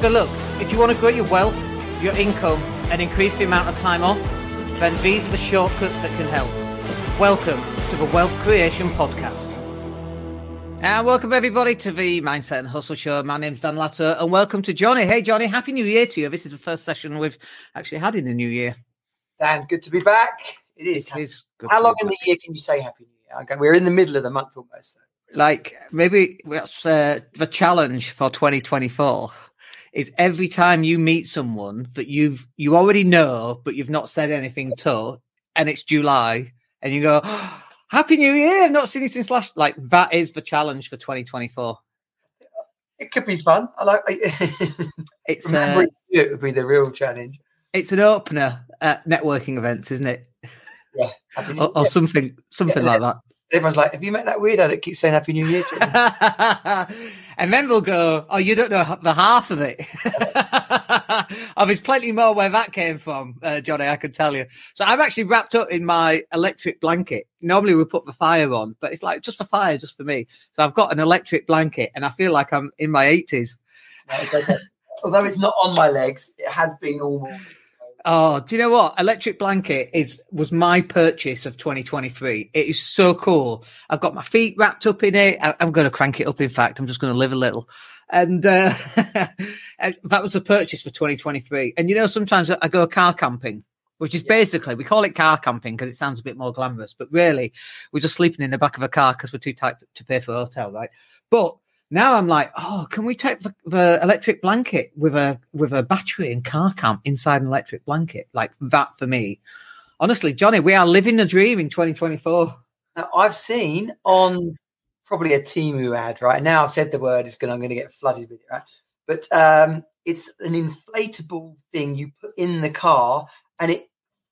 So, look, if you want to grow your wealth, your income, and increase the amount of time off, then these are the shortcuts that can help. Welcome to the Wealth Creation Podcast. And welcome everybody to the Mindset and Hustle Show. My name's Dan Latto, and welcome to Johnny. Hey, Johnny, happy New Year to you. This is the first session we've actually had in the new year. Dan, good to be back. It is. It is good How long in back. the year can you say Happy New Year? Okay, we're in the middle of the month almost. So. like maybe that's uh, the challenge for 2024 is every time you meet someone that you've you already know but you've not said anything to and it's july and you go happy new year i've not seen you since last like that is the challenge for 2024 It could be fun. I like. it's Remembering uh, to it would be the real challenge. it's an opener at networking events isn't it Yeah. Or, or something something like that Everyone's like, "Have you met that weirdo that keeps saying Happy New Year?" To him?" and then they'll go, "Oh, you don't know the half of it." oh, there's plenty more where that came from, uh, Johnny. I can tell you. So I'm actually wrapped up in my electric blanket. Normally we put the fire on, but it's like just the fire, just for me. So I've got an electric blanket, and I feel like I'm in my 80s. No, it's okay. Although it's not on my legs, it has been all morning. Oh, do you know what? Electric blanket is was my purchase of 2023. It is so cool. I've got my feet wrapped up in it. I, am going to crank it up. In fact, I'm just going to live a little. And uh, that was a purchase for 2023. And you know, sometimes I go car camping, which is Yeah. basically we call it car camping because it sounds a bit more glamorous, but really we're just sleeping in the back of a car because we're too tight to pay for a hotel, right? But now I'm like, oh, can we take the, the electric blanket with a with a battery and car camp inside an electric blanket? Like that for me. Honestly, Johnny, we are living the dream in 2024. Now, I've seen on probably a Temu ad right now. I've said the word. It's going. I'm going to get flooded with it, right? But um, it's an inflatable thing you put in the car, and it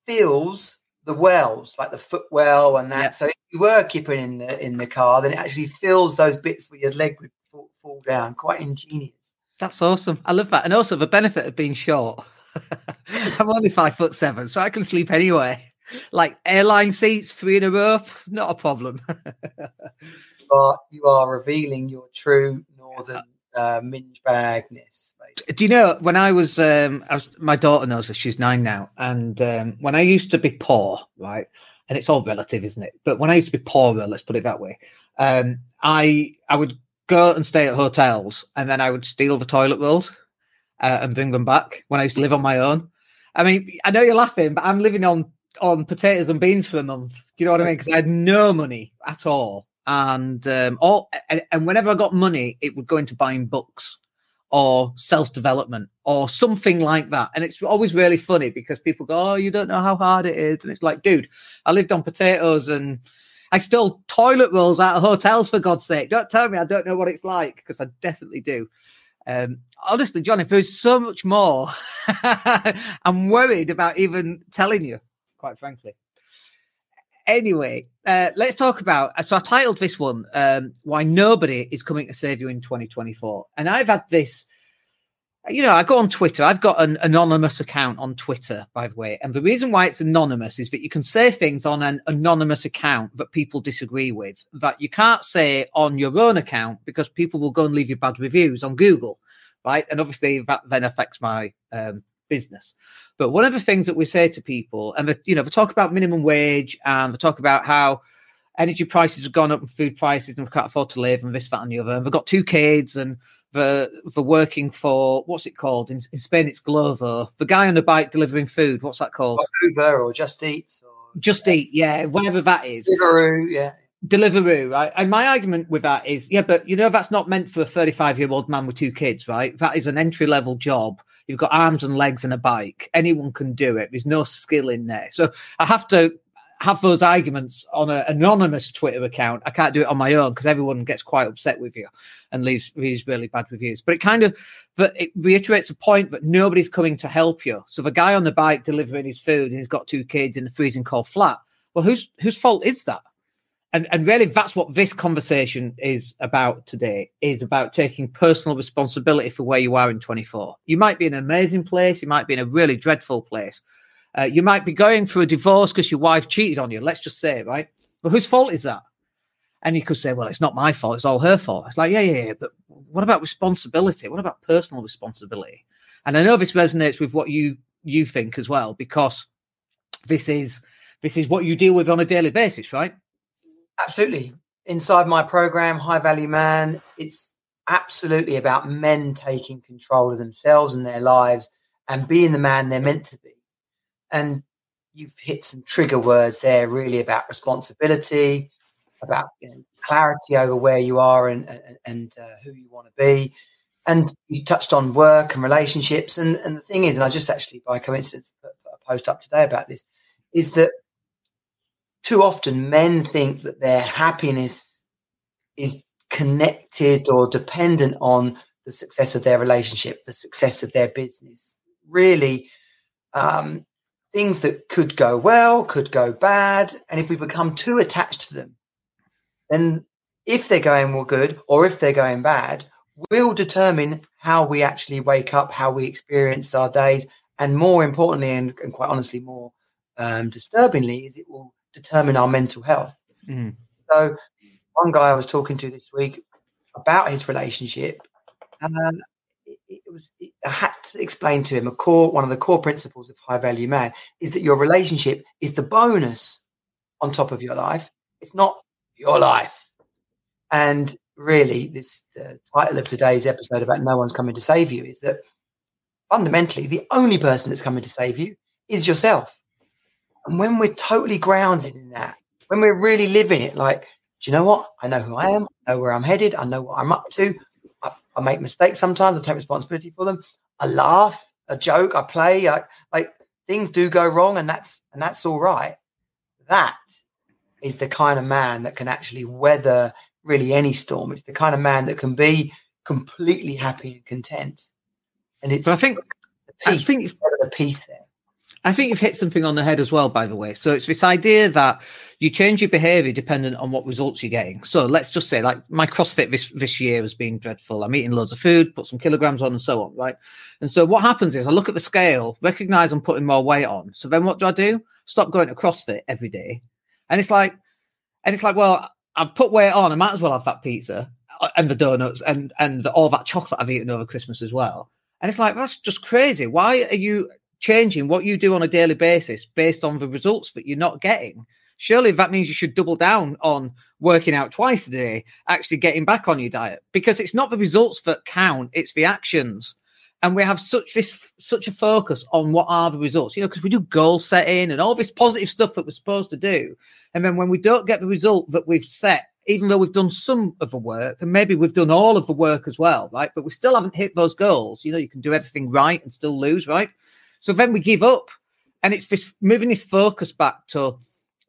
fills the wells, like the foot well and that. Yeah. So if you were keeping in the in the car, then it actually fills those bits where your leg would fall, down. Quite ingenious. That's awesome. I love that. And also the benefit of being short. I'm only five foot seven, so I can sleep anywhere. Like airline seats, three in a row, not a problem. You are, you are revealing your true northern uh, minge bagness. Basically. Do you know when I was, um, I was my daughter knows that she's nine now, and um, when I used to be poor, right, and it's all relative, isn't it? But when I used to be poorer, let's put it that way, um, I I would go and stay at hotels, and then I would steal the toilet rolls uh, and bring them back when I used to live on my own. I mean, I know you're laughing, but I'm living on on potatoes and beans for a month. Do you know what I mean? Because I had no money at all, and um, all and, and whenever I got money, it would go into buying books or self development or something like that. And it's always really funny because people go, "Oh, you don't know how hard it is," and it's like, dude, I lived on potatoes and. I stole toilet rolls out of hotels for God's sake. Don't tell me I don't know what it's like because I definitely do. Um, honestly, Johnny, there's so much more. I'm worried about even telling you, quite frankly. Anyway, uh, let's talk about. So I titled this one um, "Why Nobody Is Coming to Save You in 2024," and I've had this. You know, I go on Twitter. I've got an anonymous account on Twitter, by the way, and the reason why it's anonymous is that you can say things on an anonymous account that people disagree with that you can't say on your own account because people will go and leave you bad reviews on Google right? And obviously that then affects my um, business. But one of the things that we say to people, and the, you know, we talk about minimum wage, and we talk about how energy prices have gone up and food prices, and we can't afford to live, and this, that, and the other. And we've got two kids, and the the working for what's it called in, in Spain? It's Glovo. The guy on the bike delivering food. What's that called? Or Uber or Just Eat or Just Eat. Yeah, whatever that is. Deliveroo. Yeah. Deliveroo, right? And my argument with that is, yeah, but you know that's not meant for a 35 year old man with two kids, right? That is an entry level job. You've got arms and legs and a bike. Anyone can do it. There's no skill in there. So I have to have those arguments on an anonymous Twitter account. I can't do it on my own because everyone gets quite upset with you and leaves these really bad reviews. But it kind of that it reiterates a point that nobody's coming to help you. So the guy on the bike delivering his food and he's got two kids in a freezing cold flat. Well, whose whose fault is that? And and really that's what this conversation is about today, is about taking personal responsibility for where you are in 24. You might be in an amazing place, you might be in a really dreadful place. Uh, you might be going through a divorce because your wife cheated on you, let's just say, right? But whose fault is that? And you could say, well, it's not my fault, it's all her fault. It's like, yeah, yeah, yeah, but what about responsibility? What about personal responsibility? And I know this resonates with what you you think as well, because this is this is what you deal with on a daily basis, right? Absolutely. Inside my program, High Value Man, it's absolutely about men taking control of themselves and their lives and being the man they're meant to be. And you've hit some trigger words there, really about responsibility, about you know, clarity over where you are and and, and uh, who you want to be. And you touched on work and relationships. And, and the thing is, and I just actually by coincidence put a post up today about this, is that too often men think that their happiness is connected or dependent on the success of their relationship, the success of their business. Really, um, things that could go well, could go bad. And if we become too attached to them, then if they're going well good or if they're going bad, will determine how we actually wake up, how we experience our days, and more importantly, and, and quite honestly, more um, disturbingly, is it will determine our mental health. Mm. So, one guy I was talking to this week about his relationship, and um, it, was it, I had to explain to him a core one of the core principles of high value man is that your relationship is the bonus on top of your life. It's not your life. And really, this title of today's episode about no one's coming to save you is that fundamentally the only person that's coming to save you is yourself. And when we're totally grounded in that, when we're really living it, like, do you know what? I know who I am, I know where I'm headed, I know what I'm up to. I, make mistakes sometimes, I take responsibility for them. I laugh, a joke, I play, I, like things do go wrong, and that's and that's all right. That is the kind of man that can actually weather really any storm. It's the kind of man that can be completely happy and content. And it's but I think the peace, I think the peace there. I think you've hit something on the head as well, by the way. So it's this idea that you change your behavior dependent on what results you're getting. So let's just say, like, my CrossFit this, this year has been dreadful. I'm eating loads of food, put some kilograms on, and so on, right? And so what happens is I look at the scale, recognize I'm putting more weight on. So then what do I do? Stop going to CrossFit every day. And it's like, and it's like, well, I've put weight on. I might as well have that pizza uh, and the donuts and and all that chocolate I've eaten over Christmas as well. And it's like that's just crazy. Why are you changing what you do on a daily basis based on the results that you're not getting? Surely that means you should double down on working out twice a day, actually getting back on your diet because it's not the results that count; it's the actions. And we have such this such a focus on what are the results you know because we do goal setting and all this positive stuff that we're supposed to do. And then when we don't get the result that we've set even though we've done some of the work and maybe we've done all of the work as well right but we still haven't hit those goals you know you can do everything right and still lose right so then we give up and it's this moving this focus back to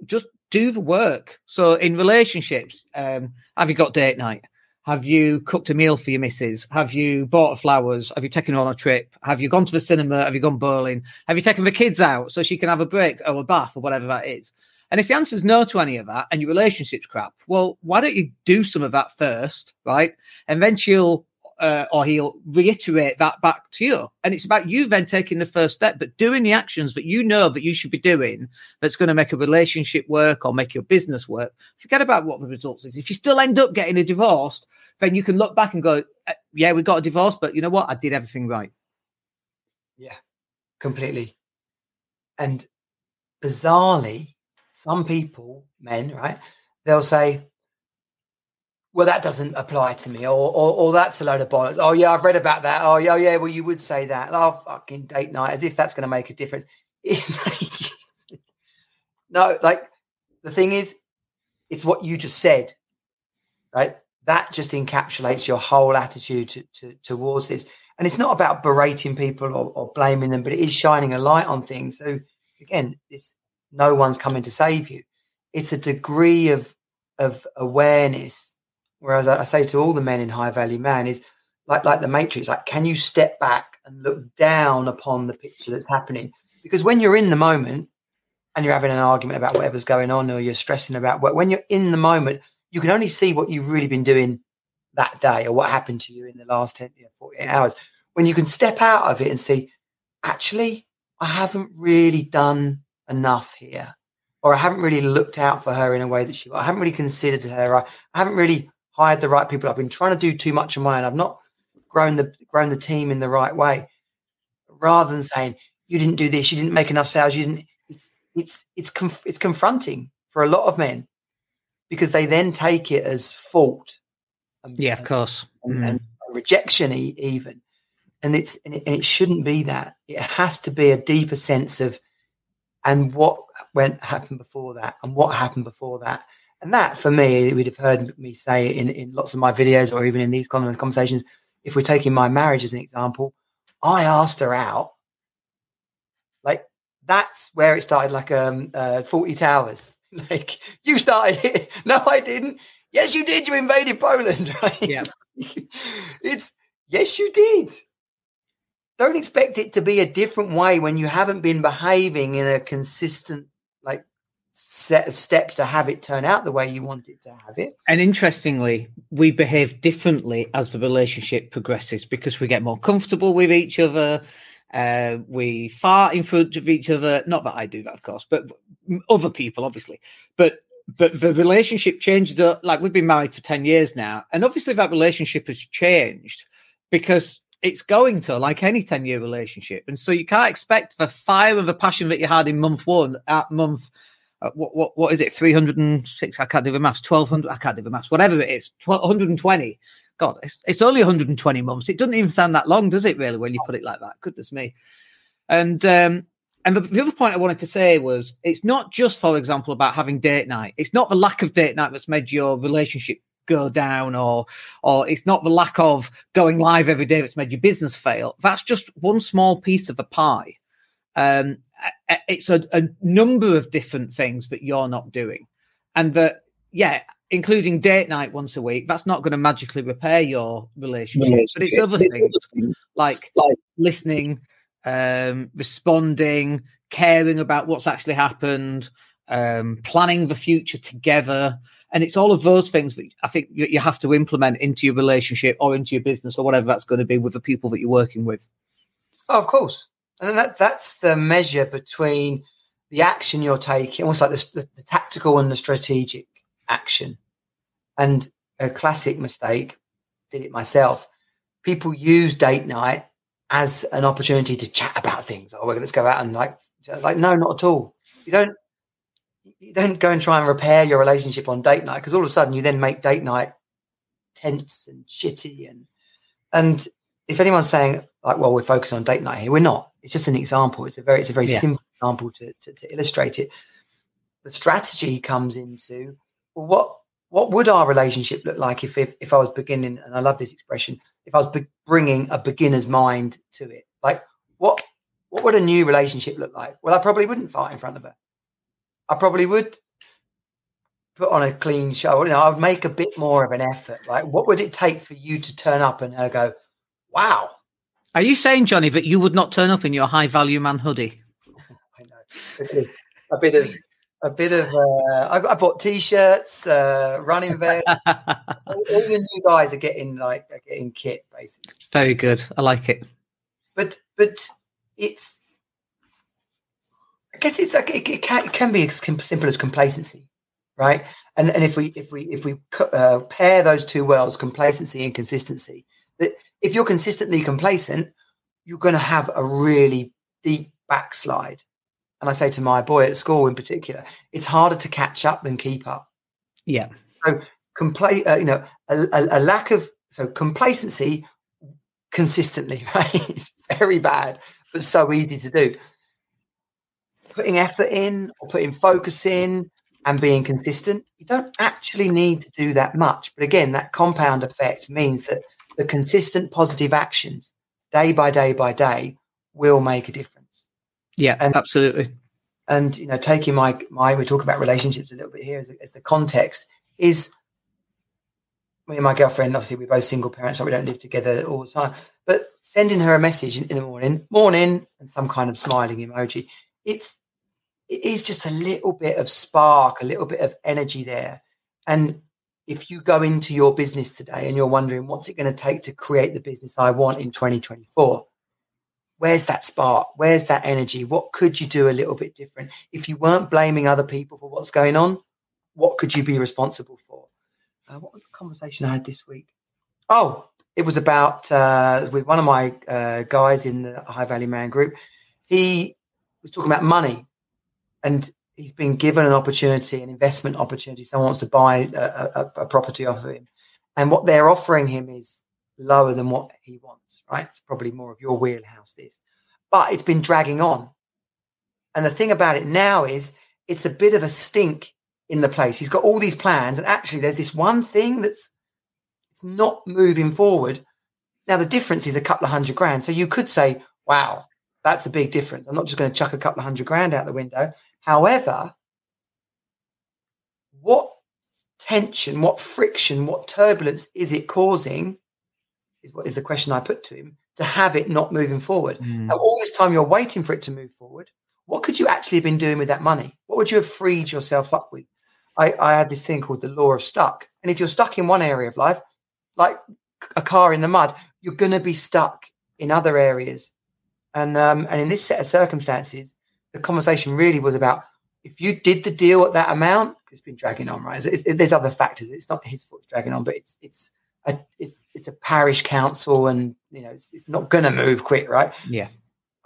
just do the work so in relationships um have you got date night have you cooked a meal for your missus? Have you bought flowers? Have you taken her on a trip? Have you gone to the cinema? Have you gone bowling? Have you taken the kids out so she can have a break or a bath or whatever that is? And if the answer is no to any of that and your relationship's crap, well, why don't you do some of that first, right? And then she'll uh, or he'll reiterate that back to you. And it's about you then taking the first step, but doing the actions that you know that you should be doing that's going to make a relationship work or make your business work. Forget about what the results is. If you still end up getting a divorce, then you can look back and go, uh, yeah, we got a divorce, but you know what? I did everything right. Yeah, completely. And bizarrely, some people, men, right, they'll say, well, that doesn't apply to me, or, or, or that's a load of bollocks. Oh yeah, I've read about that. Oh yeah, oh, yeah. Well, you would say that. Oh fucking date night, as if that's going to make a difference. no, like the thing is, it's what you just said, right? That just encapsulates your whole attitude to, to, towards this. And it's not about berating people or, or blaming them, but it is shining a light on things. So again, it's no one's coming to save you. It's a degree of of awareness Whereas I, say to all the men in high value man is like like the matrix, like can you step back and look down upon the picture that's happening? Because when you're in the moment and you're having an argument about whatever's going on or you're stressing about what when you're in the moment, you can only see what you've really been doing that day or what happened to you in the last 10, you know, 48 hours. When you can step out of it and see, actually, I haven't really done enough here. Or I haven't really looked out for her in a way that she I haven't really considered her. I, I haven't really hired the right people. I've been trying to do too much of my own. I've not grown the grown the team in the right way. Rather than saying you didn't do this, you didn't make enough sales, you didn't. It's it's it's conf- it's confronting for a lot of men because they then take it as fault. And, yeah, of course, and, mm. and rejection even, and it's and it, and it shouldn't be that. It has to be a deeper sense of and what went happened before that and what happened before that and that for me we'd have heard me say in, in lots of my videos or even in these conversations if we're taking my marriage as an example i asked her out. Like that's where it started like um uh, Fawlty Towers. Like you started it. No i didn't. Yes you did. You invaded poland right? Yeah. it's yes you did. Don't expect it to be a different way when you haven't been behaving in a consistent like set of steps to have it turn out the way you want it to have it. And interestingly, we behave differently as the relationship progresses because we get more comfortable with each other. Uh, we fart in front of each other. Not that I do that, of course, but other people, obviously. But but the relationship changes. Like we've been married for ten years now, and obviously that relationship has changed because it's going to like any 10 year relationship. And so you can't expect the fire and the passion that you had in month one at month. Uh, what, what what is it? 306. I can't do the maths. 1200. I can't do the maths. Whatever it is. 120. God, it's, it's only 120 months. It doesn't even sound that long, does it, really, when you put it like that? Goodness me. And, um, and the, the other point I wanted to say was it's not just, for example, about having date night. It's not the lack of date night that's made your relationship go down or or it's not the lack of going live every day that's made your business fail that's just one small piece of the pie um, it's a, a number of different things that you're not doing and that yeah including date night once a week that's not going to magically repair your relationship but it's other things like, like listening um, responding caring about what's actually happened um, planning the future together and it's all of those things that I think you, have to implement into your relationship or into your business or whatever that's going to be with the people that you're working with. Oh, of course. And that, that's the measure between the action you're taking, almost like the, the, the tactical and the strategic action. And a classic mistake, did it myself. People use date night as an opportunity to chat about things. Oh, let's go out and like, like no, not at all. You don't you don't go and try and repair your relationship on date night because all of a sudden you then make date night tense and shitty and and if anyone's saying like well we're focused on date night here we're not it's just an example it's a very it's a very yeah. simple example to, to, to illustrate it the strategy comes into well what what would our relationship look like if, if if I was beginning and I love this expression if I was be- bringing a beginner's mind to it like what what would a new relationship look like well I probably wouldn't fight in front of her I probably would put on a clean show. You know, I would make a bit more of an effort. Like, what would it take for you to turn up and her go, "Wow"? Are you saying, Johnny, that you would not turn up in your high value man hoodie? I know a bit of a bit of. Uh, I, I bought t-shirts, uh, running vests. all, all, the new guys are getting like are getting kit, basically. Very good. I like it. But but it's I guess it's like it, it, can, it can be as simple as complacency, right? And and if we if we if we uh, pair those two worlds, complacency and consistency, that if you're consistently complacent, you're going to have a really deep backslide. And I say to my boy at school in particular, it's harder to catch up than keep up. Yeah. So compla- uh, you know, a, a, a lack of so complacency consistently, right? It's very bad, but so easy to do putting effort in or putting focus in and being consistent, you don't actually need to do that much. But again, that compound effect means that the consistent positive actions day by day by day will make a difference. Yeah, and, absolutely. And you know, taking my my we talk about relationships a little bit here as, as the context is me and my girlfriend. Obviously, we're both single parents, so we don't live together all the time. But sending her a message in, in the morning, morning, and some kind of smiling emoji it's it is just a little bit of spark, a little bit of energy there. And if you go into your business today and you're wondering what's it going to take to create the business I want in 2024, where's that spark? Where's that energy? What could you do a little bit different? If you weren't blaming other people for what's going on, what could you be responsible for? uh, what was the conversation I had this week? Oh, it was about uh, with one of my uh, guys in the High Value Man group. He was talking about money, and he's been given an opportunity, an investment opportunity. Someone wants to buy a, a, a property off of him, and what they're offering him is lower than what he wants. Right? It's probably more of your wheelhouse. This, but it's been dragging on. And the thing about it now is it's a bit of a stink in the place. He's got all these plans, and actually, there's this one thing that's it's not moving forward. Now, the difference is a couple of hundred grand. So you could say, wow, that's a big difference. I'm not just going to chuck a couple of hundred grand out the window. However, what tension, what friction, what turbulence is it causing? Is what is the question I put to him to have it not moving forward. Mm. All this time you're waiting for it to move forward. What could you actually have been doing with that money? What would you have freed yourself up with? I, I had this thing called the law of stuck. And if you're stuck in one area of life, like a car in the mud, you're going to be stuck in other areas. And um, and in this set of circumstances, the conversation really was about if you did the deal at that amount, it's been dragging on, right? It's, it's, there's other factors. It's not his fault dragging on, but it's it's a it's it's a parish council, and you know it's, it's not going to move quick, right? Yeah.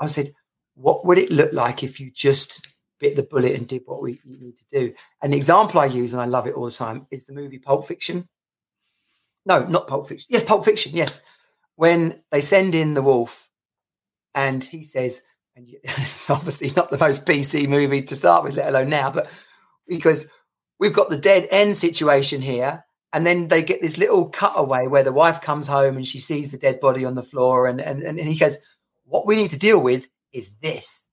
I said, what would it look like if you just bit the bullet and did what we need to do. And the example I use, and I love it all the time, is the movie Pulp Fiction. No, not Pulp Fiction. Yes, Pulp Fiction. Yes, when they send in the wolf, and he says, and it's obviously not the most PC movie to start with, let alone now, but because we've got the dead end situation here. And then they get this little cutaway where the wife comes home and she sees the dead body on the floor. And, and, and he goes, What we need to deal with is this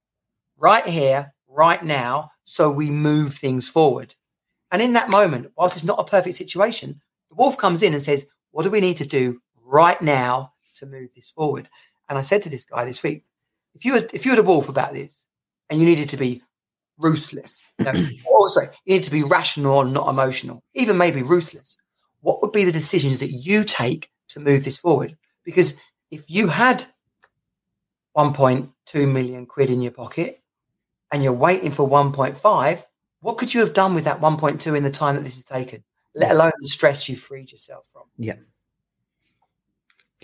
right here, right now so we move things forward. And in that moment, whilst it's not a perfect situation, the wolf comes in and says, What do we need to do right now to move this forward? And I said to this guy this week, if you were, if you had a wolf about this and you needed to be ruthless, you know, also you need to be rational and not emotional, even maybe ruthless, what would be the decisions that you take to move this forward? Because if you had 1.2 million quid in your pocket and you're waiting for 1.5, what could you have done with that 1.2 in the time that this has taken, let alone the stress you freed yourself from? Yeah.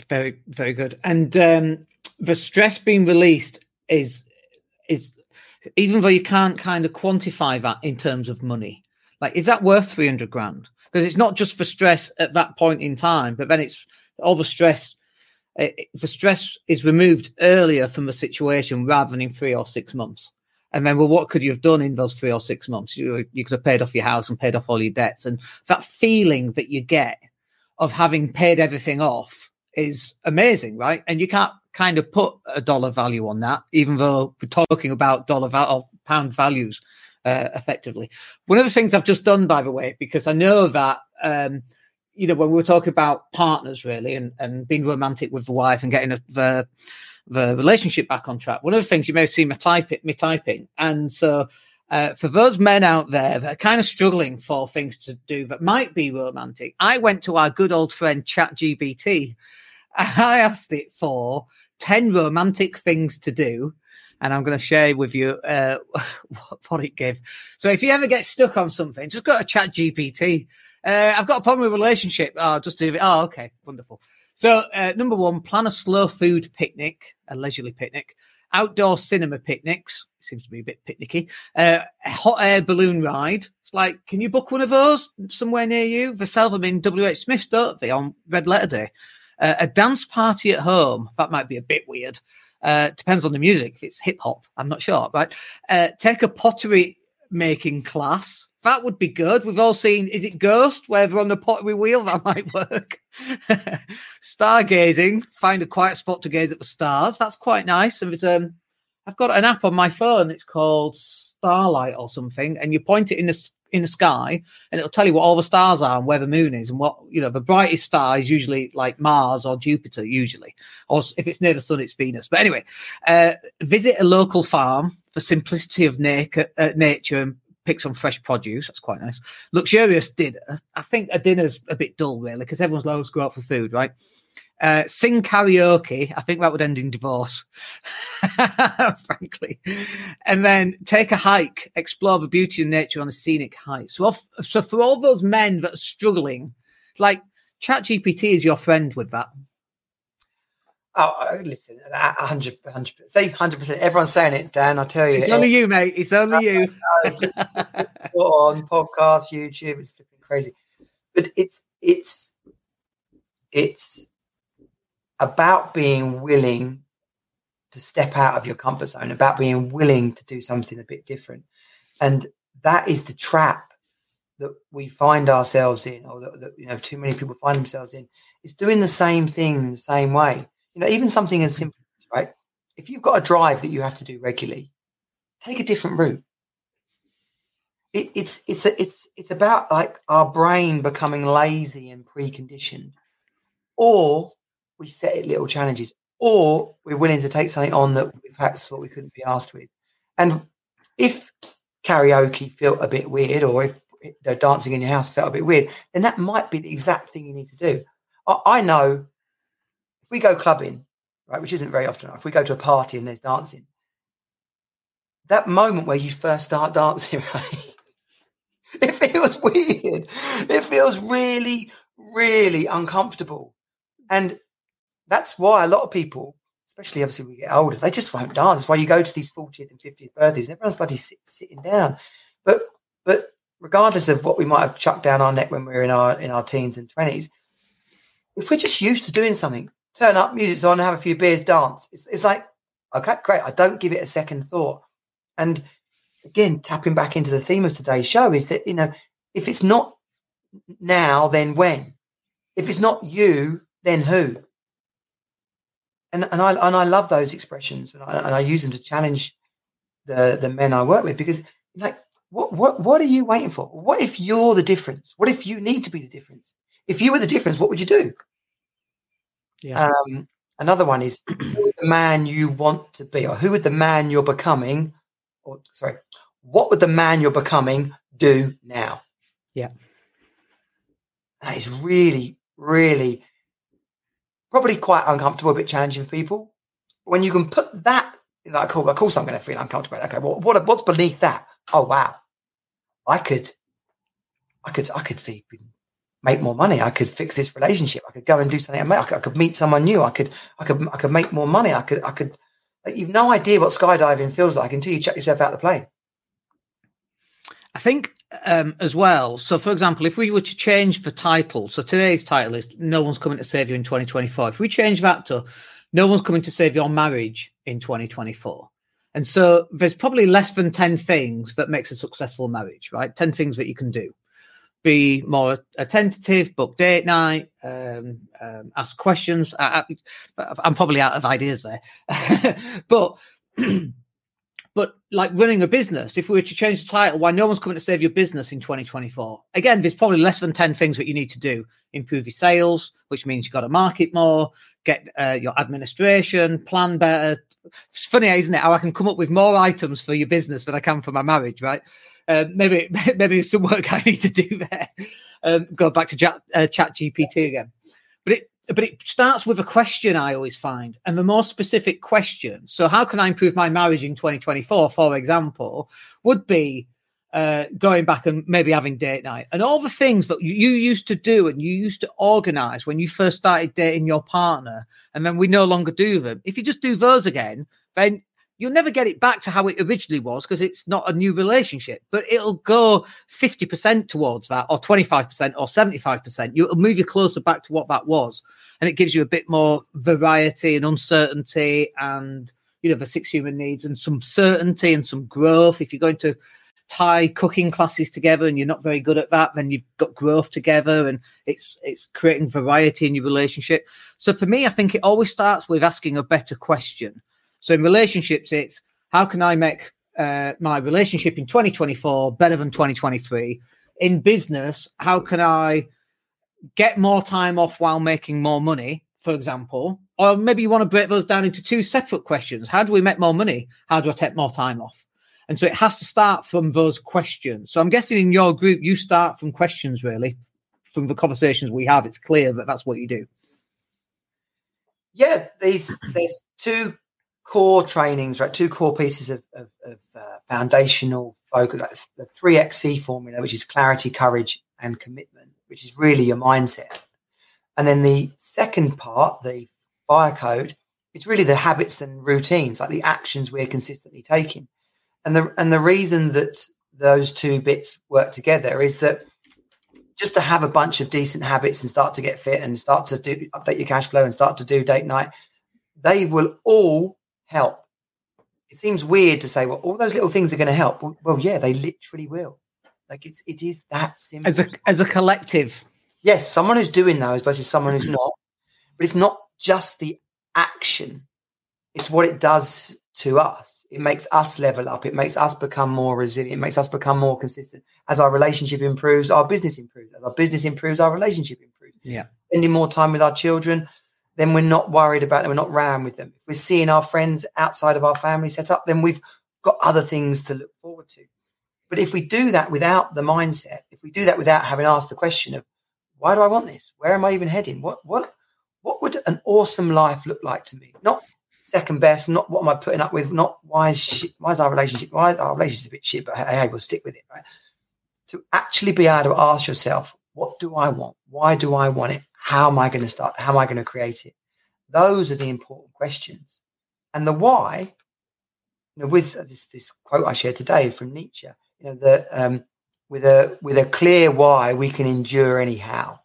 Very, very good. And um, the stress being released is is even though you can't kind of quantify that in terms of money, like is that worth 300 grand? Because it's not just for stress at that point in time, but then it's all the stress. It, the stress is removed earlier from the situation rather than in three or six months. And then, well, what could you have done in those three or six months? You, you could have paid off your house and paid off all your debts. And that feeling that you get of having paid everything off is amazing, right? And you can't kind of put a dollar value on that, even though we're talking about dollar val- or pound values uh, effectively. One of the things I've just done, by the way, because I know that, um, you know, when we were talking about partners really and, and being romantic with the wife and getting a, the, the relationship back on track. One of the things you may see me, type me typing. And so uh, for those men out there that are kind of struggling for things to do that might be romantic, I went to our good old friend ChatGPT and I asked it for 10 romantic things to do. And I'm going to share with you uh, what it gave. So if you ever get stuck on something, just go to ChatGPT. Uh, I've got a problem with relationship. Oh, just do it. Oh, okay. Wonderful. So, uh, number one, plan a slow food picnic, a leisurely picnic, outdoor cinema picnics. Seems to be a bit picnicky. Uh, hot air balloon ride. It's like, can you book one of those somewhere near you? They them in WH Smith, don't they, on Red Letter Day? Uh, a dance party at home. That might be a bit weird. Uh, depends on the music. If it's hip hop, I'm not sure. Right? Uh, take a pottery making class. That would be good. We've all seen, is it Ghost, where they're on the pottery wheel? That might work. Stargazing, find a quiet spot to gaze at the stars. That's quite nice. And um, I've got an app on my phone. It's called Starlight or something. And you point it in the, in the sky and it'll tell you what all the stars are and where the moon is. And what, you know, the brightest star is usually like Mars or Jupiter, usually. Or if it's near the sun, it's Venus. But anyway, uh, visit a local farm for simplicity of nature, uh, nature and pick some fresh produce. That's quite nice. Luxurious dinner. I think a dinner's a bit dull, really, because everyone's loves to go out for food, right? Uh, sing karaoke. I think that would end in divorce, frankly. And then take a hike, explore the beauty of nature on a scenic hike. So, so for all those men that are struggling like Chat GPT is your friend with that. Oh, listen, 100 100 say 100%. Everyone's saying it, Dan. I tell you, it's only you, mate. It's only you. on podcast, YouTube, it's flipping crazy. But it's it's it's about being willing to step out of your comfort zone, about being willing to do something a bit different. And that is the trap that we find ourselves in, or that, that, you know too many people find themselves in, is doing the same thing the same way. You know, even something as simple, as right? If you've got a drive that you have to do regularly, take a different route. It, it's it's a, it's it's about like our brain becoming lazy and preconditioned, or we set it little challenges, or we're willing to take something on that we perhaps thought we couldn't be asked with. And if karaoke felt a bit weird, or if the dancing in your house felt a bit weird, then that might be the exact thing you need to do. I, I know if we go clubbing, right, which isn't very often, if we go to a party and there's dancing, that moment where you first start dancing, right, it feels weird. It feels really, really uncomfortable. And that's why a lot of people, especially obviously we get older, they just won't dance. That's why you go to these 40th and 50th birthdays and everyone's bloody sit, sitting down. But but regardless of what we might have chucked down our neck when we were in our in our teens and 20s, if we're just used to doing something, turn up, music's on, have a few beers, dance. It's, it's like, okay, great. I don't give it a second thought. And again, tapping back into the theme of today's show is that, you know, if it's not now, then when? If it's not you, then who? And and I and I love those expressions, and I, and I use them to challenge the the men I work with because like what what what are you waiting for? What if you're the difference? What if you need to be the difference? If you were the difference, what would you do? Yeah. Um, another one is who is the man you want to be, or who would the man you're becoming, or sorry, what would the man you're becoming do now? Yeah. That is really, really probably quite uncomfortable, a bit challenging for people. When you can put that, like, cool, of course I'm going to feel uncomfortable. Okay, well, what, what's beneath that? Oh wow, I could, I could, I could make more money. I could fix this relationship. I could go and do something. I could, I could meet someone new. I could, I could, I could make more money. I could, I could. You've no idea what skydiving feels like until you check yourself out the plane. I think um, as well. So, for example, if we were to change the title, so today's title is "No one's coming to save you in 2024." If we change that to "No one's coming to save your marriage in 2024," and so there's probably less than ten things that makes a successful marriage, right? Ten things that you can do: be more attentive, book date night, um, um, ask questions. I, am probably out of ideas there, but. But like running a business, if we were to change the title, why no one's coming to save your business in 2024? Again, there's probably less than 10 things that you need to do. Improve your sales, which means you've got to market more, get uh, your administration, plan better. It's funny, isn't it? How I can come up with more items for your business than I can for my marriage, right? Uh, maybe maybe some work I need to do there. Um, go back to chat, uh, chat GPT again. But it but it starts with a question I always find, and the more specific question. So, how can I improve my marriage in 2024, for example, would be uh, going back and maybe having date night and all the things that you used to do and you used to organize when you first started dating your partner, and then we no longer do them. If you just do those again, then you'll never get it back to how it originally was because it's not a new relationship, but it'll go 50% towards that, or 25%, or 75%. You'll move you closer back to what that was. And it gives you a bit more variety and uncertainty and, you know, the six human needs and some certainty and some growth. If you're going to tie cooking classes together and you're not very good at that, then you've got growth together and it's it's creating variety in your relationship. So for me, I think it always starts with asking a better question so in relationships, it's how can I make uh, my relationship in 2024 better than 2023? In business, how can I get more time off while making more money, for example? Or maybe you want to break those down into two separate questions. How do we make more money? How do I take more time off? And so it has to start from those questions. So I'm guessing in your group, you start from questions really. From the conversations we have, it's clear that that's what you do. Yeah, these there's two core trainings, right? Two core pieces of, of, of uh, foundational focus, like the three XC formula, which is clarity, courage, and commitment. which is really your mindset. And then the second part, the fire code, it's really the habits and routines, like the actions we're consistently taking. And the and the reason that those two bits work together is that just to have a bunch of decent habits and start to get fit and start to do update your cash flow and start to do date night, they will all help. It seems weird to say, well, all those little things are going to help. Well, well, yeah, they literally will. Like it's it is that simple. As a as a collective. Yes, someone who's doing those versus someone who's mm-hmm. not. But it's not just the action; it's what it does to us. It makes us level up. It makes us become more resilient. It makes us become more consistent. As our relationship improves, our business improves. As our business improves, our relationship improves. Yeah. Spending more time with our children, then we're not worried about them. We're not round with them. If we're seeing our friends outside of our family set up, then we've got other things to look forward to. But if we do that without the mindset, if we do that without having asked the question of why do I want this? Where am I even heading? What what what would an awesome life look like to me? Not second best, not what am I putting up with, not why is shit, why is our relationship why is our relationship a bit shit, but hey, we'll stick with it, right? To actually be able to ask yourself, what do I want? Why do I want it? How am I going to start? How am I going to create it? Those are the important questions. And the why, you know, with this, this quote I shared today from Nietzsche, you know, um, with a with a clear why we can endure anyhow.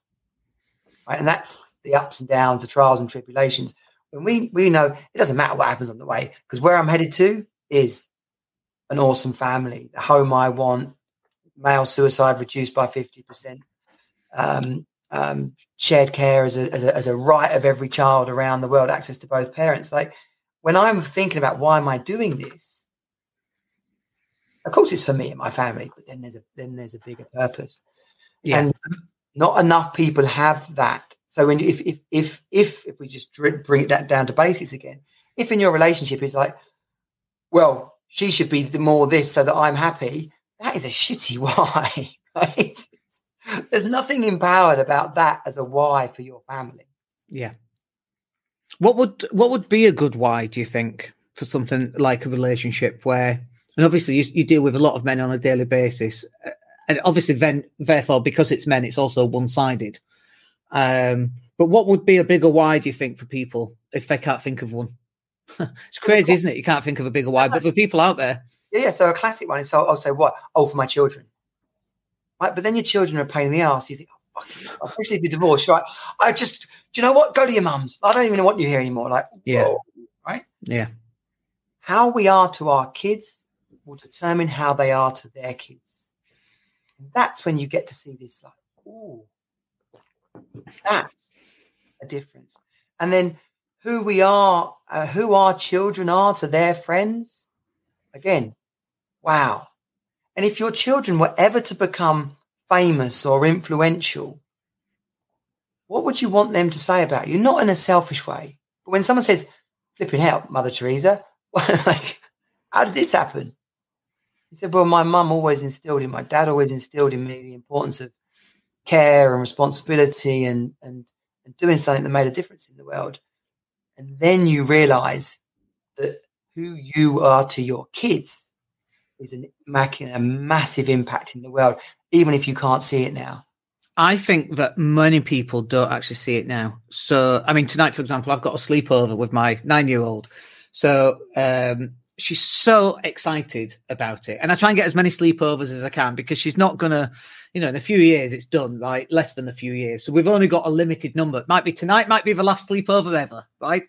Right? And that's the ups and downs, the trials and tribulations. When we we know it doesn't matter what happens on the way, because where I'm headed to is an awesome family, the home I want, male suicide reduced by 50%, um, um, shared care as a, as a, as a right of every child around the world, access to both parents. Like when I'm thinking about why am I doing this, of course it's for me and my family, but then there's a then there's a bigger purpose. Yeah. And not enough people have that. So when if if if if if we just bring that down to basics again, if in your relationship it's like, well, she should be the more this so that I'm happy, that is a shitty why, right? There's nothing empowered about that as a why for your family. Yeah. What would what would be a good why? Do you think for something like a relationship where, and obviously you, you deal with a lot of men on a daily basis, uh, and obviously then therefore because it's men, it's also one sided. Um, but what would be a bigger why? Do you think for people if they can't think of one? it's crazy, isn't it? You can't think of a bigger why, but for people out there, yeah, yeah. So a classic one is so I'll say what? Oh, for my children. Right, but then your children are a pain in the ass. You think, oh, fuck, especially if you're divorced, right? I just, do you know what? Go to your mum's. I don't even want you here anymore. Like, yeah, whoa, right? Yeah. How we are to our kids will determine how they are to their kids. And that's when you get to see this, like, oh, that's a difference. And then who we are, uh, who our children are to their friends. Again, wow. And if your children were ever to become famous or influential, what would you want them to say about you? Not in a selfish way, but when someone says, flipping hell, Mother Teresa, like, how did this happen? He said, well, my mum always instilled in, my dad always instilled in me the importance of care and responsibility and, and, and doing something that made a difference in the world. And then you realize that who you are to your kids is an, making a massive impact in the world, even if you can't see it now. I think that many people don't actually see it now. So, I mean, tonight, for example, I've got a sleepover with my nine year old. So, um, she's so excited about it. And I try and get as many sleepovers as I can because she's not going to, you know, in a few years it's done, right? Less than a few years. So we've only got a limited number. It might be tonight, might be the last sleepover ever, right?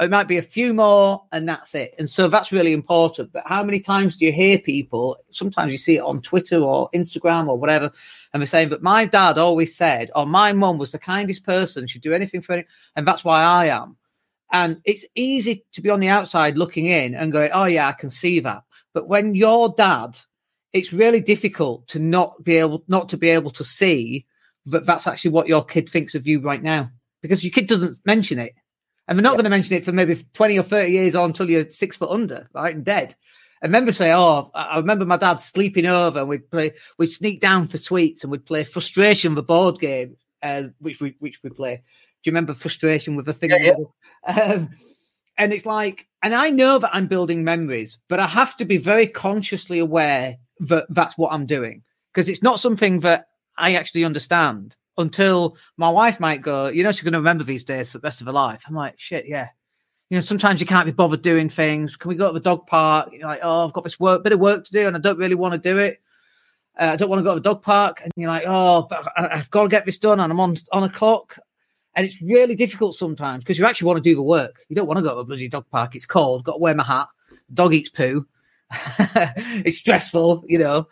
It might be a few more and that's it. And so that's really important. But how many times do you hear people? Sometimes you see it on Twitter or Instagram or whatever, and they're saying, But my dad always said, or my mum was the kindest person, she'd do anything for it. And that's why I am. And it's easy to be on the outside looking in and going, Oh, yeah, I can see that. But when your dad, it's really difficult to not be able not to be able to see that that's actually what your kid thinks of you right now because your kid doesn't mention it and they're not yeah. going to mention it for maybe 20 or 30 years on until you're six foot under, right? And dead. I remember say, oh, I remember my dad sleeping over and we'd play, we'd sneak down for sweets and we'd play frustration, the board game, uh, which we, which we play. Do you remember frustration with the thing? Yeah, yeah. Um, and it's like, and I know that I'm building memories, but I have to be very consciously aware that that's what I'm doing because it's not something that I actually understand. Until my wife might go, you know, she's going to remember these days for the rest of her life. I'm like, shit, yeah. You know, sometimes you can't be bothered doing things. Can we go to the dog park? You're like, oh, I've got this work, bit of work to do, and I don't really want to do it. Uh, I don't want to go to the dog park, and you're like, oh, but I, have got to get this done, and I'm on on a clock, and it's really difficult sometimes because you actually want to do the work. You don't want to go to a bloody dog park. It's cold. Got to wear my hat. Dog eats poo. it's stressful, you know.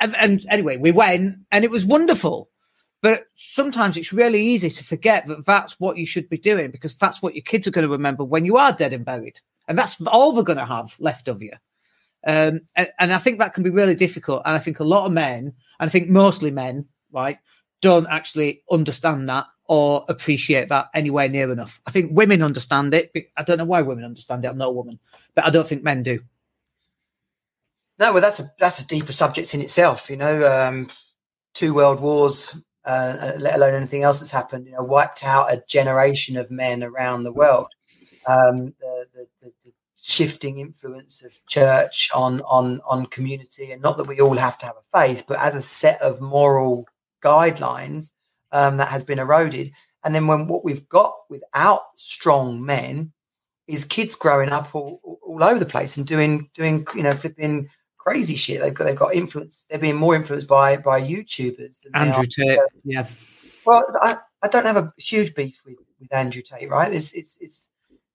And, and anyway, we went, and it was wonderful. But sometimes it's really easy to forget that that's what you should be doing because that's what your kids are going to remember when you are dead and buried. And that's all they're going to have left of you. Um, and, and, I think that can be really difficult. And I think a lot of men, and I think mostly men, right, don't actually understand that or appreciate that anywhere near enough. I think women understand it. I don't know why women understand it. I'm not a woman, but I don't think men do. No, well, that's a that's a deeper subject in itself. You know, um, two world wars, uh, let alone anything else that's happened. You know, wiped out a generation of men around the world. Um, the, the, the, shifting influence of church on on on community, and not that we all have to have a faith, but as a set of moral guidelines um, that has been eroded. And then when what we've got without strong men is kids growing up all, all over the place and doing doing you know flipping crazy shit. They've got they've got influence. They're being more influenced by by YouTubers. Andrew Tate, yeah. Well, I, I don't have a huge beef with, with Andrew Tate, right? It's it's it's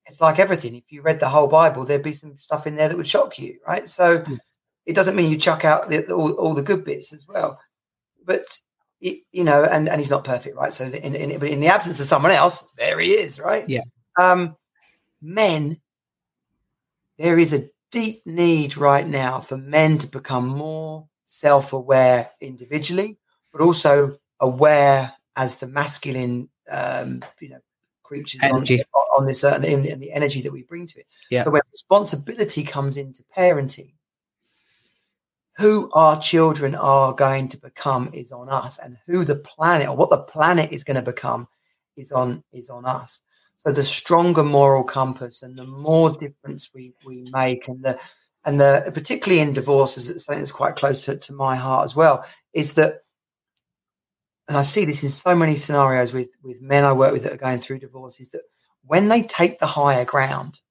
it's like everything. If you read the whole Bible, there'd be some stuff in there that would shock you, right? So yeah. it doesn't mean you chuck out the, all, all the good bits as well. But it, you know, and and he's not perfect, right? So in, in in the absence of someone else, there he is, right? Yeah. Um, men, there is a deep need right now for men to become more self aware individually, but also aware as the masculine, um, you know, creatures energy. On, on this uh, in, the, the energy that we bring to it. Yeah. So when responsibility comes into parenting, who our children are going to become is on us, and who the planet or what the planet is going to become is on is on us. So the stronger moral compass and the more difference we, we make and the and the particularly in divorces, it's something that's quite close to, to my heart as well, is that and I see this in so many scenarios with with men I work with that are going through divorce, is that when they take the higher ground,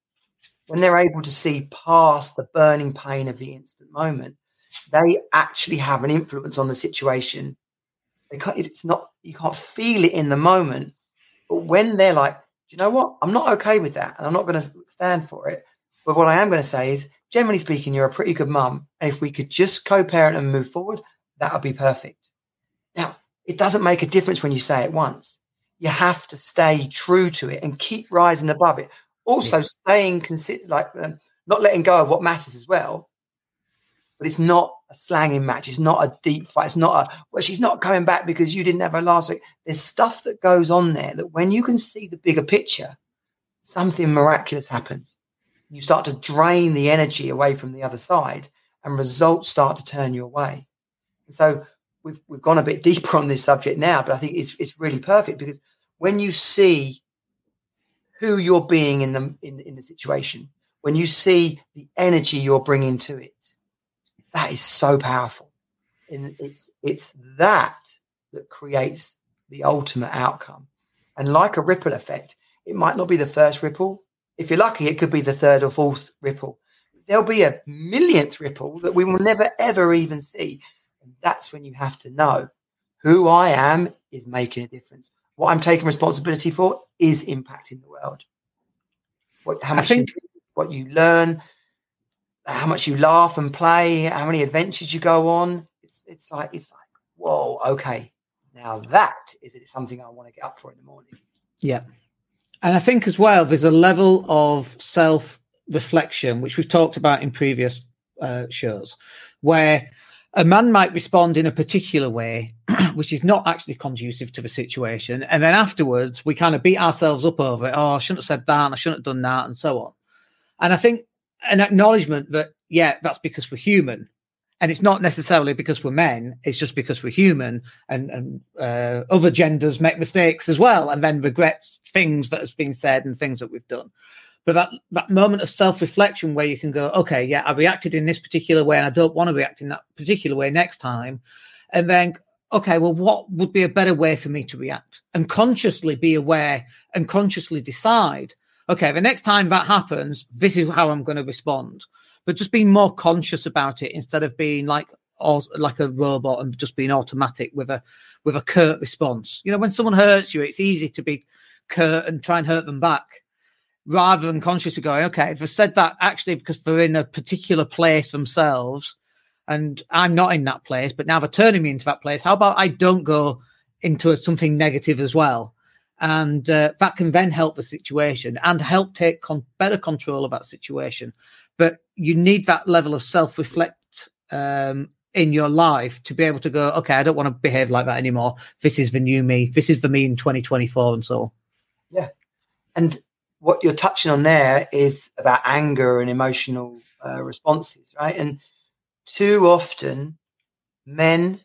when they're able to see past the burning pain of the instant moment, they actually have an influence on the situation. it's not you can't feel it in the moment, but when they're like, you know what? I'm not okay with that, and I'm not going to stand for it. But what I am going to say is, generally speaking, you're a pretty good mum, and if we could just co-parent and move forward, that would be perfect. Now, it doesn't make a difference when you say it once. You have to stay true to it and keep rising above it. Also, yeah. staying consistent, like um, not letting go of what matters as well. But it's not a slanging match. It's not a deep fight. It's not a well, she's not coming back because you didn't have her last week. There's stuff that goes on there that when you can see the bigger picture, something miraculous happens. You start to drain the energy away from the other side, and results start to turn your way. And so we've we've gone a bit deeper on this subject now, but I think it's it's really perfect because when you see who you're being in the in, in the situation, when you see the energy you're bringing to it, that is so powerful. And it's it's that that creates the ultimate outcome. And like a ripple effect, it might not be the first ripple. If you're lucky, it could be the third or fourth ripple. There'll be a millionth ripple that we will never ever even see. And that's when you have to know who I am is making a difference. What I'm taking responsibility for is impacting the world. What, how much think, you, what you learn, how much you laugh and play, how many adventures you go on. It's it's like it's like whoa, okay. Now that is something I want to get up for in the morning. Yeah, and I think as well there's a level of self reflection which we've talked about in previous uh, shows where a man might respond in a particular way, which is not actually conducive to the situation. And then afterwards, we kind of beat ourselves up over it. Oh, I shouldn't have said that. and I shouldn't have done that, and so on. And I think an acknowledgement that yeah, that's because we're human, and it's not necessarily because we're men. It's just because we're human, and and uh, other genders make mistakes as well, and then regret things that has been said and things that we've done. But that that moment of self reflection where you can go, okay, yeah, I reacted in this particular way, and I don't want to react in that particular way next time, and then okay, well, what would be a better way for me to react? And consciously be aware and consciously decide, okay, the next time that happens, this is how I'm going to respond. But just being more conscious about it instead of being like or like a robot and just being automatic with a with a curt response. You know, when someone hurts you, it's easy to be curt and try and hurt them back rather than conscious of going, okay, if I said that actually because they're in a particular place themselves and I'm not in that place, but now they're turning me into that place, how about I don't go into something negative as well? And uh, that can then help the situation and help take con- better control of that situation. But you need that level of self reflect um, in your life to be able to go, okay, I don't want to behave like that anymore. This is the new me. This is the me in 2024 and so. Yeah. And what you're touching on there is about anger and emotional uh, responses, right? And too often, men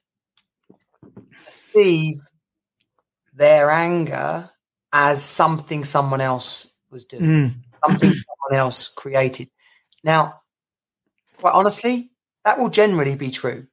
perceive their anger as something someone else was doing, mm. something someone else created. Now, quite honestly, that will generally be true.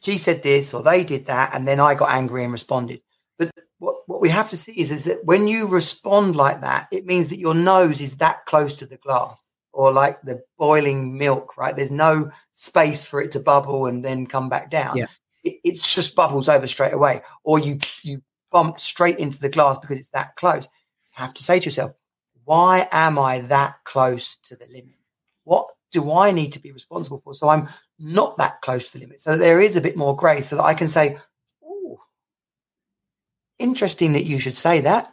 She said this or they did that, and then I got angry and responded. But what, what we have to see is, is that when you respond like that, it means that your nose is that close to the glass or like the boiling milk, right? There's no space for it to bubble and then come back down. Yeah. It, it just bubbles over straight away. Or you you bump straight into the glass because it's that close. You have to say to yourself, why am I that close to the limit? What do I need to be responsible for? So I'm not that close to the limit. So there is a bit more grace so that I can say, oh, interesting that you should say that.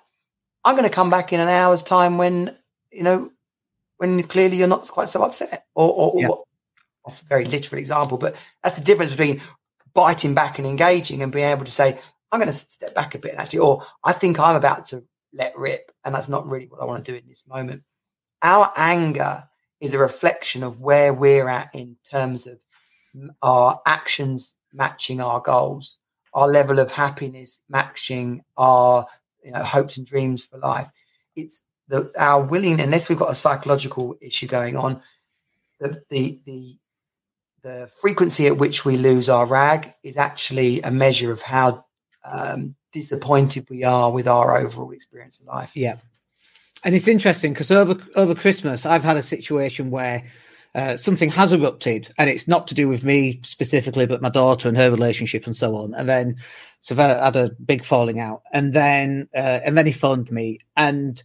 I'm going to come back in an hour's time when, you know, when clearly you're not quite so upset. Or, or, yeah. or that's a very literal example, but that's the difference between biting back and engaging and being able to say, I'm going to step back a bit and actually, or I think I'm about to let rip. And that's not really what I want to do in this moment. Our anger is a reflection of where we're at in terms of our actions matching our goals, our level of happiness matching our you know, hopes and dreams for life. It's the, our willing, unless we've got a psychological issue going on, the, the, the the frequency at which we lose our rag is actually a measure of how um, disappointed we are with our overall experience of life. Yeah, and it's interesting because over over Christmas, I've had a situation where uh, something has erupted, and it's not to do with me specifically, but my daughter and her relationship and so on. And then, so I had a big falling out, and then uh, and then he phoned me, and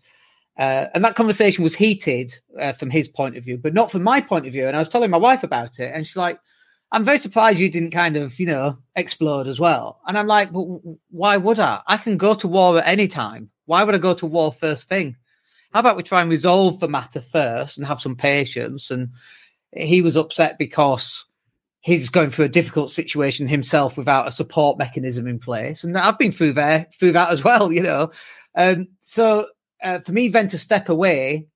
uh, and that conversation was heated uh, from his point of view, but not from my point of view. And I was telling my wife about it, and she's like, "I'm very surprised you didn't kind of, you know, explode as well." And I'm like, well, "Why would I? I can go to war at any time. Why would I go to war first thing?" How about we try and resolve the matter first and have some patience? And he was upset because he's going through a difficult situation himself without a support mechanism in place. And I've been through there through that as well, you know. Um, so uh, for me, then to step away,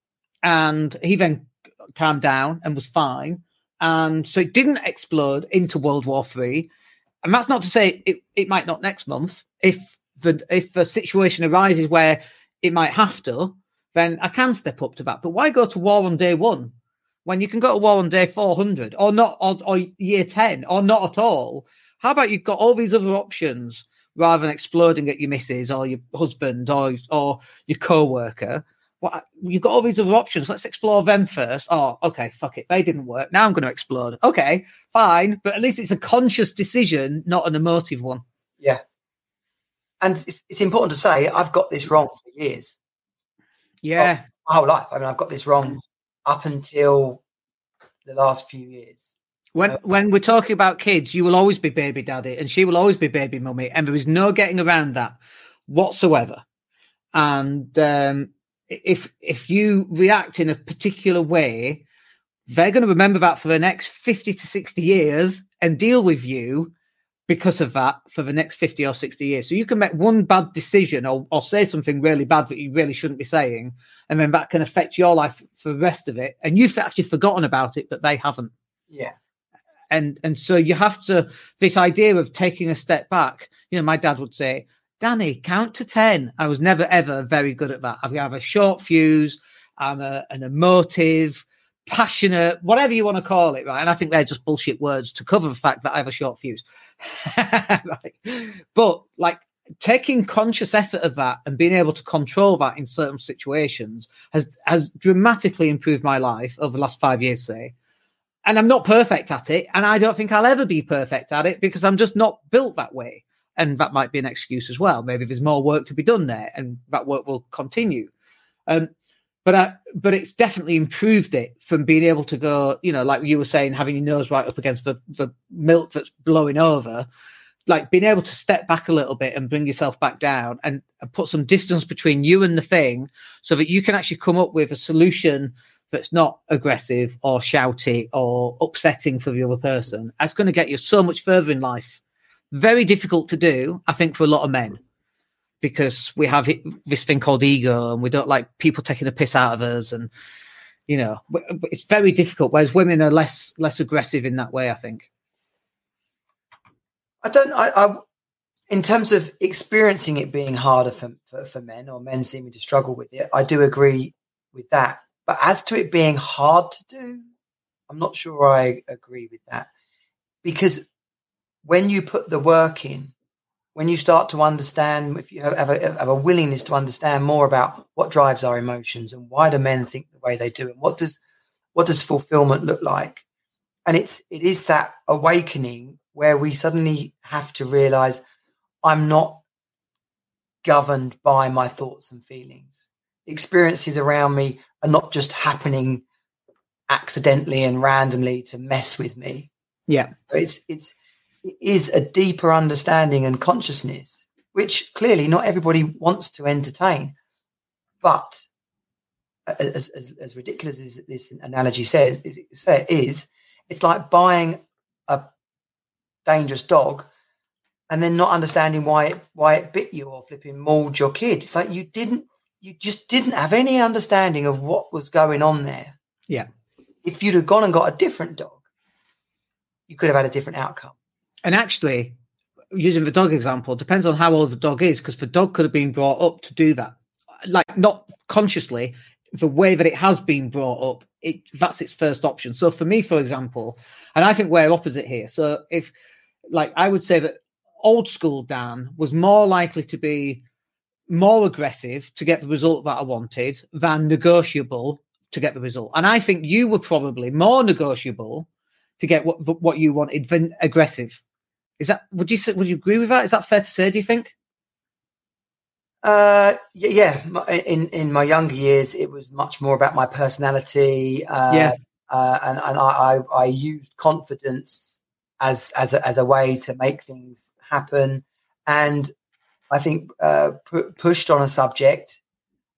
and he then calmed down and was fine. And so it didn't explode into World War Three. And that's not to say it, it might not next month. If the if a situation arises where it might have to, then I can step up to that. But why go to war on day one when you can go to war on day 400 or not, or, or year 10 or not at all? How about you've got all these other options rather than exploding at your missus or your husband or, or your co worker? Well, you've got all these other options. Let's explore them first. Oh, okay, fuck it. They didn't work. Now I'm going to explode. Okay, fine. But at least it's a conscious decision, not an emotive one. Yeah. And it's, it's important to say, I've got this wrong for years. Yeah. my whole life. I mean, I've got this wrong up until the last few years. When when we're talking about kids, you will always be baby daddy, and she will always be baby mummy, and there is no getting around that whatsoever. And um, if if you react in a particular way, they're going to remember that for the next fifty to sixty years and deal with you because of that for the next 50 or 60 years. So you can make one bad decision or, or say something really bad that you really shouldn't be saying, and then that can affect your life for the rest of it. And you've actually forgotten about it, but they haven't. Yeah. And and so you have to this idea of taking a step back. You know, my dad would say, Danny, count to 10. I was never ever very good at that. I have a short fuse, I'm a, an emotive, passionate, whatever you want to call it, right? And I think they're just bullshit words to cover the fact that I have a short fuse. right? But like taking conscious effort of that and being able to control that in certain situations has has dramatically improved my life over the last five years, say. And I'm not perfect at it, and I don't think I'll ever be perfect at it because I'm just not built that way. And that might be an excuse as well. Maybe there's more work to be done there, and that work will continue. Um, but I, but it's definitely improved it from being able to go, you know, like you were saying, having your nose right up against the, the milk that's blowing over, like being able to step back a little bit and bring yourself back down and, and put some distance between you and the thing so that you can actually come up with a solution that's not aggressive or shouty or upsetting for the other person. That's going to get you so much further in life. Very difficult to do, I think, for a lot of men because we have this thing called ego and we don't like people taking the piss out of us and you know it's very difficult whereas women are less less aggressive in that way i think. I don't i, I in terms of experiencing it being harder for, for, for men or men seeming to struggle with it i do agree with that. But as to it being hard to do i'm not sure i agree with that because when you put the work in when you start to understand, if you have, a, have a willingness to understand more about what drives our emotions and why do men think the way they do, and what does what does fulfillment look like, and it's it is that awakening where we suddenly have to realize I'm not governed by my thoughts and feelings. Experiences around me are not just happening accidentally and randomly to mess with me. Yeah, it's it's is a deeper understanding and consciousness, which clearly not everybody wants to entertain. But as, as, as ridiculous as this analogy says, is, is it's like buying a dangerous dog and then not understanding why it, why it bit you or flipping mauled your kid. It's like you didn't, you just didn't have any understanding of what was going on there. Yeah. If you'd have gone and got a different dog, you could have had a different outcome. And actually, using the dog example, depends on how old the dog is, because the dog could have been brought up to do that. Like not consciously, the way that it has been brought up, it that's its first option. So for me, for example, and I think we're opposite here. So if like I would say that old school Dan was more likely to be more aggressive to get the result that I wanted than negotiable to get the result. And I think you were probably more negotiable to get what what you wanted than aggressive. Is that would you would you agree with that? Is that fair to say? Do you think? Uh, yeah. In in my younger years, it was much more about my personality. Uh, yeah. Uh, and and I, I used confidence as as a, as a way to make things happen. And I think uh, pu- pushed on a subject,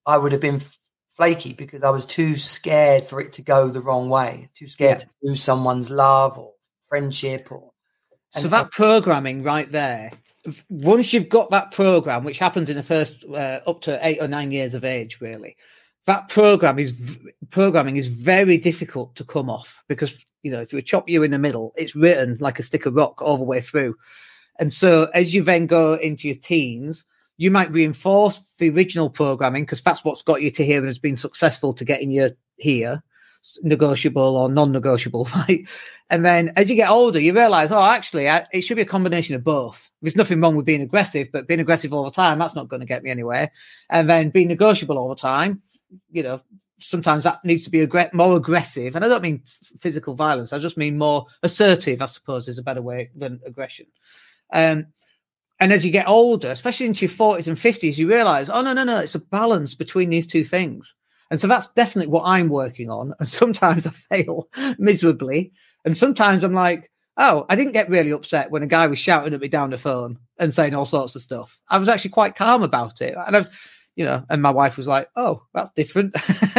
I would have been flaky because I was too scared for it to go the wrong way, too scared yeah. to lose someone's love or friendship or so that programming right there, once you've got that program, which happens in the first uh, up to eight or nine years of age, really, that program is programming is very difficult to come off because you know if you chop you in the middle, it's written like a stick of rock all the way through. And so as you then go into your teens, you might reinforce the original programming because that's what's got you to here and has been successful to getting you here negotiable or non-negotiable, right? And then as you get older, you realize, oh, actually, I, it should be a combination of both. There's nothing wrong with being aggressive, but being aggressive all the time, that's not going to get me anywhere. And then being negotiable all the time, you know, sometimes that needs to be aggr- more aggressive. And I don't mean physical violence. I just mean more assertive, I suppose, is a better way than aggression. Um, and as you get older, especially into your 40s and 50s, you realize, oh, no, no, no, it's a balance between these two things. And so that's definitely what I'm working on. And sometimes I fail miserably. And sometimes I'm like, oh, I didn't get really upset when a guy was shouting at me down the phone and saying all sorts of stuff. I was actually quite calm about it. And I've, you know, and my wife was like, oh, that's different.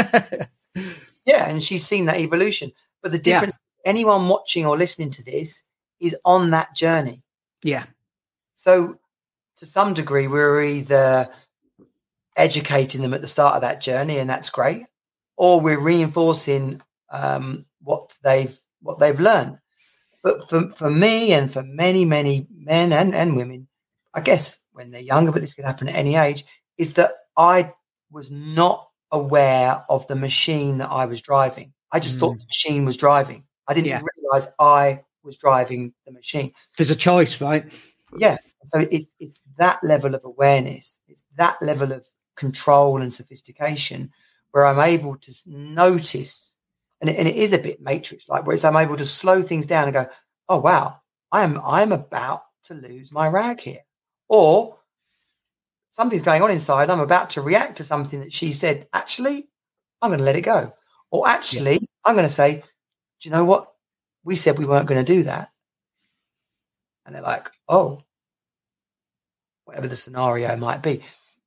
yeah. And she's seen that evolution. But the difference, yeah. anyone watching or listening to this is on that journey. Yeah. So to some degree, we're either educating them at the start of that journey, and that's great. Or we're reinforcing um, what they've what they've learned. But for, for me and for many, many men and, and women, I guess when they're younger, but this could happen at any age, is that I was not aware of the machine that I was driving. I just thought the machine was driving. I didn't Yeah. realize I was driving the machine. There's a choice, right? Yeah. So it's it's that level of awareness, it's that level of control and sophistication where I'm able to notice, and it, and it is a bit matrix like, where it's I'm able to slow things down and go, oh wow, I'm I'm about to lose my rag here, or something's going on inside. I'm about to react to something that she said. Actually, I'm going to let it go, or actually, I'm going to say, do you know what? We said we weren't going to do that, and they're like, oh whatever the scenario might be.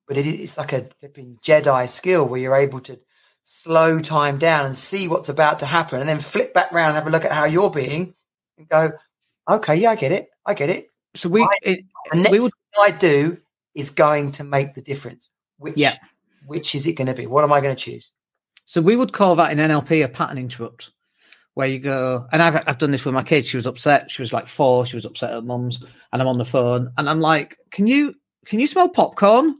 But it, it's like a flipping Jedi skill where you're able to slow time down and see what's about to happen, and then flip back around and have a look at how you're being, and go, "Okay, yeah, I get it, I get it." So we, Right. it, The next we would, thing I do is going to make the difference. Which, Yeah. which is it going to be? What am I going to choose? so we would call that in NLP a pattern interrupt, where you go, and I've I've done this with my kids. She was upset. She was like four. She was upset at mum's, and I'm on the phone, and I'm like, "Can you can you smell popcorn?"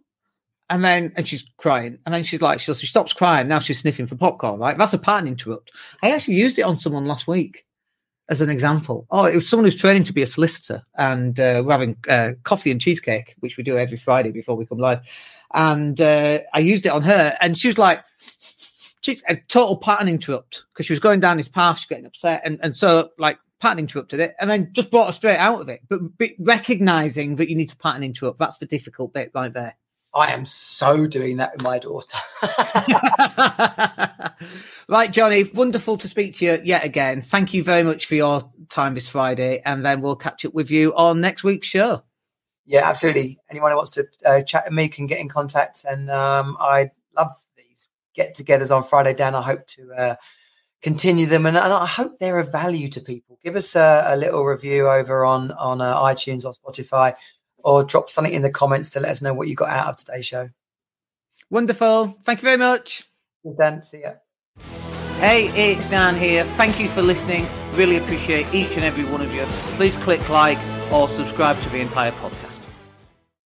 And then and she's crying, and then she's like, she, she stops crying. Now she's sniffing for popcorn. Right, that's a pattern interrupt. I actually used it on someone last week as an example. Oh, it was someone who's training to be a solicitor, and uh, we're having uh, coffee and cheesecake, which we do every Friday before we come live. And uh, I used it on her, and she was like, she's a total pattern interrupt because she was going down this path, she's getting upset, and and so like pattern interrupted it, and then just brought her straight out of it. But, recognizing that you need to pattern interrupt, that's the difficult bit right there. I am so doing that with my daughter. right, Johnny, wonderful to speak to you yet again. Thank you very much for your time this Friday, and then we'll catch up with you on next week's show. Yeah, absolutely. Anyone who wants to uh, chat with me can get in contact. And um, I love these get togethers on Friday, Dan. I hope to uh, continue them. And, and I hope they're of value to people. Give us a, a little review over on, on uh, iTunes or Spotify or drop something in the comments to let us know what you got out of today's show. Wonderful. Thank you very much. Thanks, Dan. See ya. Hey, it's Dan here. Thank you for listening. Really appreciate each and every one of you. Please click like or subscribe to the entire podcast.